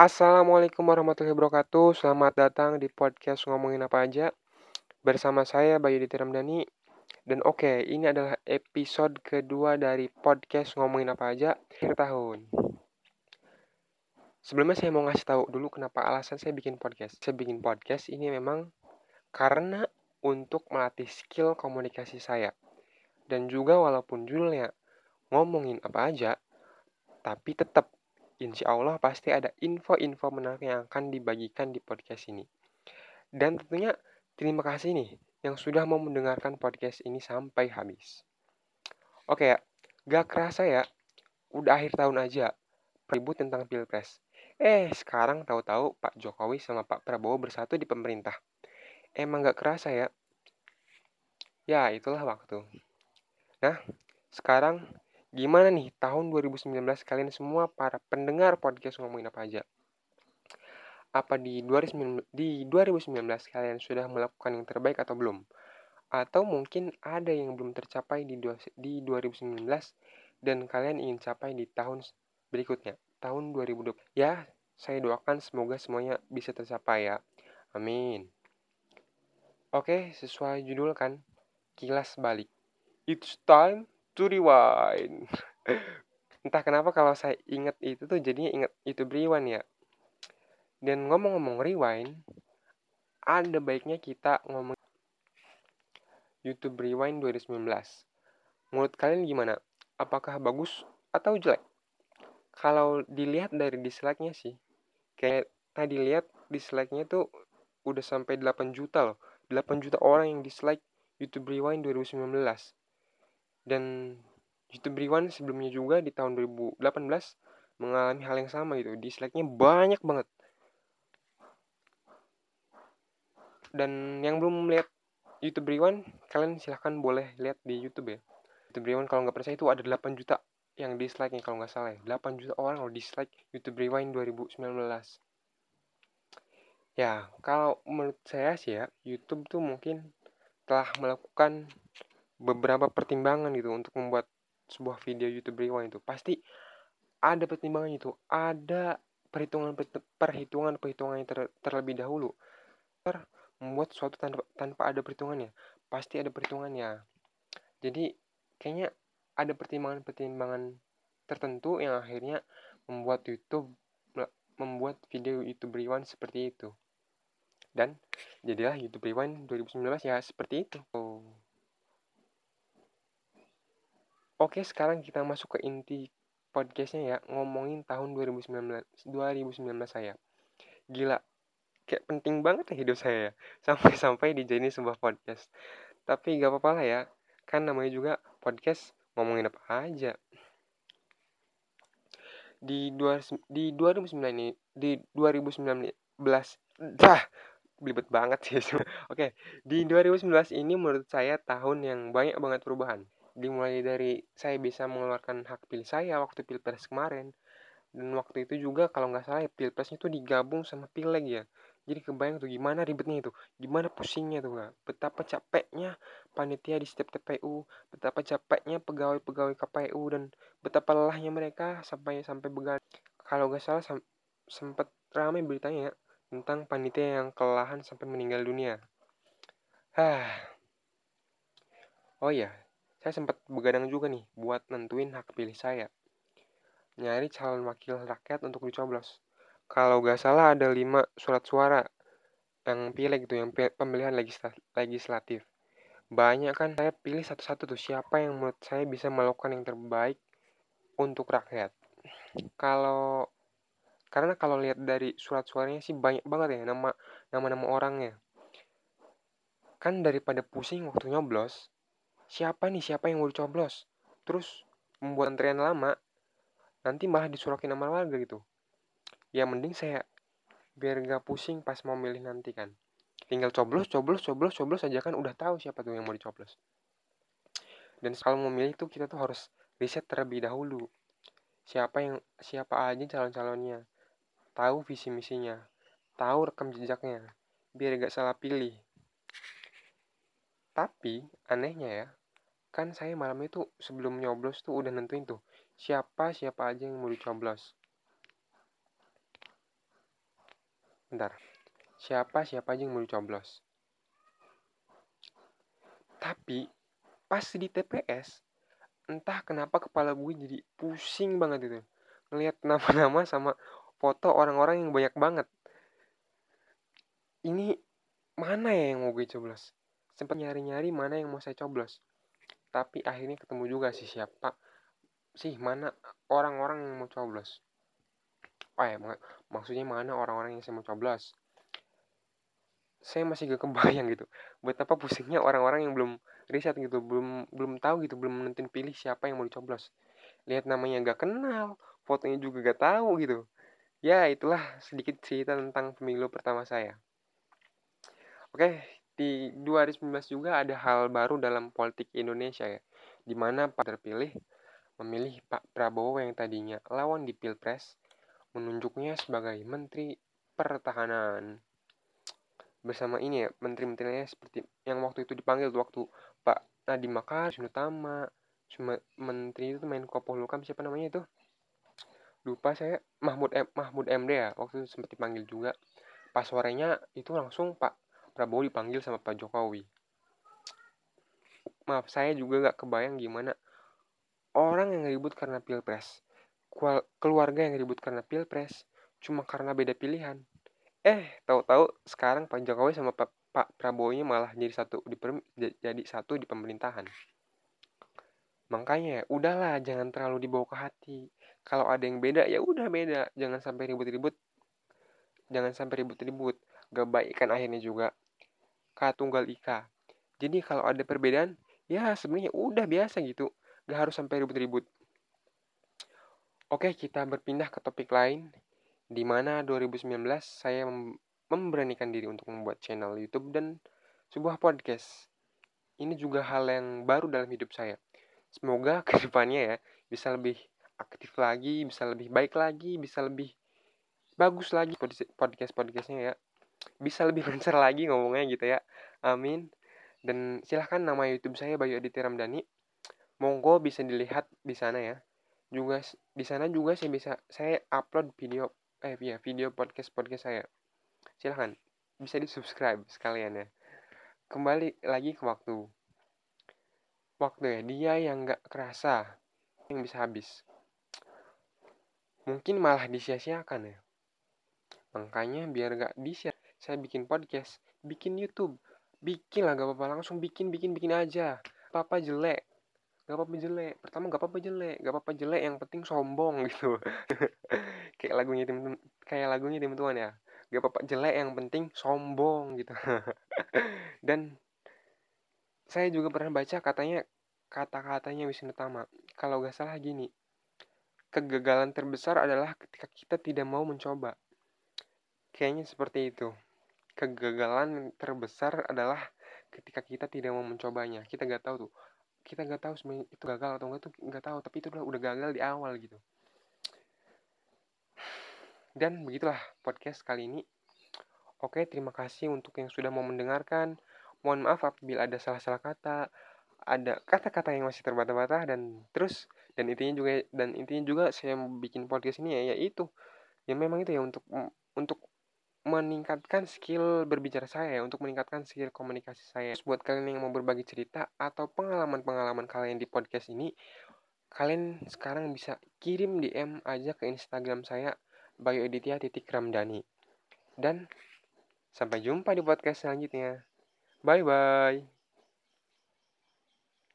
Assalamualaikum warahmatullahi wabarakatuh. Selamat datang di podcast ngomongin apa aja. Bersama saya Bayu Diti Ramdhani. Dan oke, ini adalah episode kedua dari podcast ngomongin apa aja akhir tahun. Sebelumnya saya mau ngasih tahu dulu kenapa alasan saya bikin podcast. Saya bikin podcast ini memang karena untuk melatih skill komunikasi saya. Dan juga walaupun judulnya ngomongin apa aja, tapi tetap insya Allah pasti ada info-info menarik yang akan dibagikan di podcast ini. Dan tentunya terima kasih nih yang sudah mau mendengarkan podcast ini sampai habis. Oke ya, gak kerasa ya, udah akhir tahun aja, ribut tentang pilpres. Eh, sekarang tahu-tahu Pak Jokowi sama Pak Prabowo bersatu di pemerintah. Emang gak kerasa ya? Ya, itulah waktu. Nah, sekarang Gimana nih tahun 2019 kalian semua para pendengar podcast ngomongin apa aja? Apa di 2019, di 2019 kalian sudah melakukan yang terbaik atau belum? Atau mungkin ada yang belum tercapai di, di 2019 dan kalian ingin capai di tahun berikutnya, tahun 2020. Ya, saya doakan semoga semuanya bisa tercapai ya. Amin. Oke, sesuai judul kan, kilas balik. It's time to rewind. Entah kenapa kalau saya ingat itu tuh jadinya ingat itu rewind ya. Dan ngomong-ngomong rewind, ada baiknya kita ngomong YouTube Rewind 2019. Menurut kalian gimana? Apakah bagus atau jelek? Kalau dilihat dari dislike-nya sih, kayak tadi lihat dislike-nya tuh udah sampai 8 juta loh. 8 juta orang yang dislike YouTube Rewind 2019 dan YouTube Rewind sebelumnya juga di tahun 2018 mengalami hal yang sama gitu. Dislike-nya banyak banget. Dan yang belum melihat YouTube Rewind kalian silahkan boleh lihat di YouTube ya. YouTube Rewind kalau nggak percaya itu ada 8 juta yang dislike nya kalau nggak salah ya. 8 juta orang kalau dislike YouTube Rewind 2019 ya kalau menurut saya sih ya YouTube tuh mungkin telah melakukan beberapa pertimbangan gitu untuk membuat sebuah video YouTube Rewind itu. Pasti ada pertimbangan itu. Ada perhitungan perhitungan perhitungan yang ter, terlebih dahulu. Ter membuat sesuatu tanpa tanpa ada perhitungannya. Pasti ada perhitungannya. Jadi kayaknya ada pertimbangan pertimbangan tertentu yang akhirnya membuat YouTube membuat video YouTube Rewind seperti itu. Dan jadilah YouTube Rewind 2019 ya seperti itu. oh. Oke, sekarang kita masuk ke inti podcastnya ya, ngomongin tahun 2019, 2019 saya. Gila, kayak penting banget ya hidup saya ya, sampai-sampai dijadiin sebuah podcast. Tapi gak apa-apa lah ya, kan namanya juga podcast ngomongin apa aja. Di, dua, di 2009 ini, di 2019, dah, belibet banget sih. Oke, di 2019 ini menurut saya tahun yang banyak banget perubahan dimulai dari saya bisa mengeluarkan hak pilih saya waktu pilpres kemarin. Dan waktu itu juga kalau nggak salah ya pilpresnya itu digabung sama pileg ya. Jadi kebayang tuh gimana ribetnya itu gimana pusingnya tuh gak betapa capeknya panitia di setiap TPU betapa capeknya pegawai-pegawai KPU dan betapa lelahnya mereka sampai sampai begadang kalau nggak salah sem sempat ramai beritanya ya tentang panitia yang kelelahan sampai meninggal dunia. Oh ya, saya sempat begadang juga nih buat nentuin hak pilih saya. Nyari calon wakil rakyat untuk dicoblos. Kalau gak salah ada lima surat suara yang pilih gitu, yang pemilihan legislatif. Banyak kan saya pilih satu-satu tuh siapa yang menurut saya bisa melakukan yang terbaik untuk rakyat. Kalau karena kalau lihat dari surat suaranya sih banyak banget ya nama nama-nama orangnya. Kan daripada pusing waktu nyoblos, siapa nih siapa yang mau dicoblos? Terus membuat antrian lama nanti malah disurakin nama warga gitu. Ya mending saya biar gak pusing pas mau milih nanti kan. Tinggal coblos coblos coblos coblos aja kan udah tahu siapa tuh yang mau dicoblos. Dan kalau mau milih tuh kita tuh harus riset terlebih dahulu. Siapa yang siapa aja calon-calonnya. Tahu visi misinya. Tahu rekam jejaknya. Biar gak salah pilih. Tapi anehnya ya kan saya malam itu sebelum nyoblos tuh udah nentuin tuh siapa siapa aja yang mau dicoblos. Bentar. Siapa siapa aja yang mau dicoblos. Tapi pas di TPS entah kenapa kepala gue jadi pusing banget itu. Ngelihat nama-nama sama foto orang-orang yang banyak banget. Ini mana ya yang mau gue coblos? Sempat nyari-nyari mana yang mau saya coblos tapi akhirnya ketemu juga sih siapa sih mana orang-orang yang mau coblos. Oh ya mak maksudnya mana orang-orang yang saya mau coblos? Saya masih gak kebayang gitu. Buat apa pusingnya orang-orang yang belum riset gitu belum belum tahu gitu belum menentuin pilih siapa yang mau dicoblos. Lihat namanya gak kenal fotonya juga gak tahu gitu. Ya itulah sedikit cerita tentang pemilu pertama saya. Oke di 2019 juga ada hal baru dalam politik Indonesia ya, di mana Pak terpilih memilih Pak Prabowo yang tadinya lawan di Pilpres, menunjuknya sebagai Menteri Pertahanan. Bersama ini ya, menteri-menterinya seperti yang waktu itu dipanggil waktu Pak Nadiem Makarim, Tama, cuma menteri itu main Polhukam siapa namanya itu? Lupa saya Mahmud M, Mahmud MD ya, waktu itu sempat dipanggil juga. Pas sorenya itu langsung Pak Prabowo dipanggil sama Pak Jokowi. Maaf saya juga gak kebayang gimana orang yang ribut karena pilpres keluarga yang ribut karena pilpres cuma karena beda pilihan. Eh tahu-tahu sekarang Pak Jokowi sama Pak, Pak Prabowo nya malah jadi satu di jadi satu di pemerintahan. Makanya udahlah jangan terlalu dibawa ke hati. Kalau ada yang beda ya udah beda. Jangan sampai ribut-ribut. Jangan sampai ribut-ribut gak baik kan akhirnya juga K tunggal Ika. Jadi kalau ada perbedaan, ya sebenarnya udah biasa gitu. Gak harus sampai ribut-ribut. Oke, kita berpindah ke topik lain. Di mana 2019 saya memberanikan diri untuk membuat channel YouTube dan sebuah podcast. Ini juga hal yang baru dalam hidup saya. Semoga ke depannya ya bisa lebih aktif lagi, bisa lebih baik lagi, bisa lebih bagus lagi podcast-podcastnya ya bisa lebih lancar lagi ngomongnya gitu ya. Amin. Dan silahkan nama YouTube saya Bayu Aditya Ramdhani. Monggo bisa dilihat di sana ya. Juga di sana juga saya bisa saya upload video eh ya video podcast podcast saya. Silahkan. Bisa di subscribe sekalian ya. Kembali lagi ke waktu. Waktu ya dia yang nggak kerasa yang bisa habis. Mungkin malah disia-siakan ya. Makanya biar gak di-share saya bikin podcast bikin YouTube. Bikin lah gak apa-apa. Langsung bikin bikin bikin aja. Apa-apa jelek. Gak apa-apa jelek. Pertama gak apa-apa jelek. Gak apa-apa jelek yang penting sombong gitu. Kayak lagunya tim kayak lagunya tim tuan ya. Gak apa-apa jelek yang penting sombong gitu. Dan saya juga pernah baca katanya kata-katanya Wisnu Tama kalau gak salah gini kegagalan terbesar adalah ketika kita tidak mau mencoba. Kayaknya seperti itu kegagalan terbesar adalah ketika kita tidak mau mencobanya. Kita nggak tahu tuh. Kita nggak tahu sebenarnya itu gagal atau enggak tuh nggak tahu. Tapi itu udah udah gagal di awal gitu. Dan begitulah podcast kali ini. Oke terima kasih untuk yang sudah mau mendengarkan. Mohon maaf apabila ada salah-salah kata ada kata-kata yang masih terbata-bata dan terus dan intinya juga dan intinya juga saya bikin podcast ini ya yaitu ya memang itu ya untuk untuk meningkatkan skill berbicara saya untuk meningkatkan skill komunikasi saya. buat kalian yang mau berbagi cerita atau pengalaman-pengalaman kalian di podcast ini, kalian sekarang bisa kirim DM aja ke Instagram saya titik ramdhani. Dan sampai jumpa di podcast selanjutnya. Bye bye.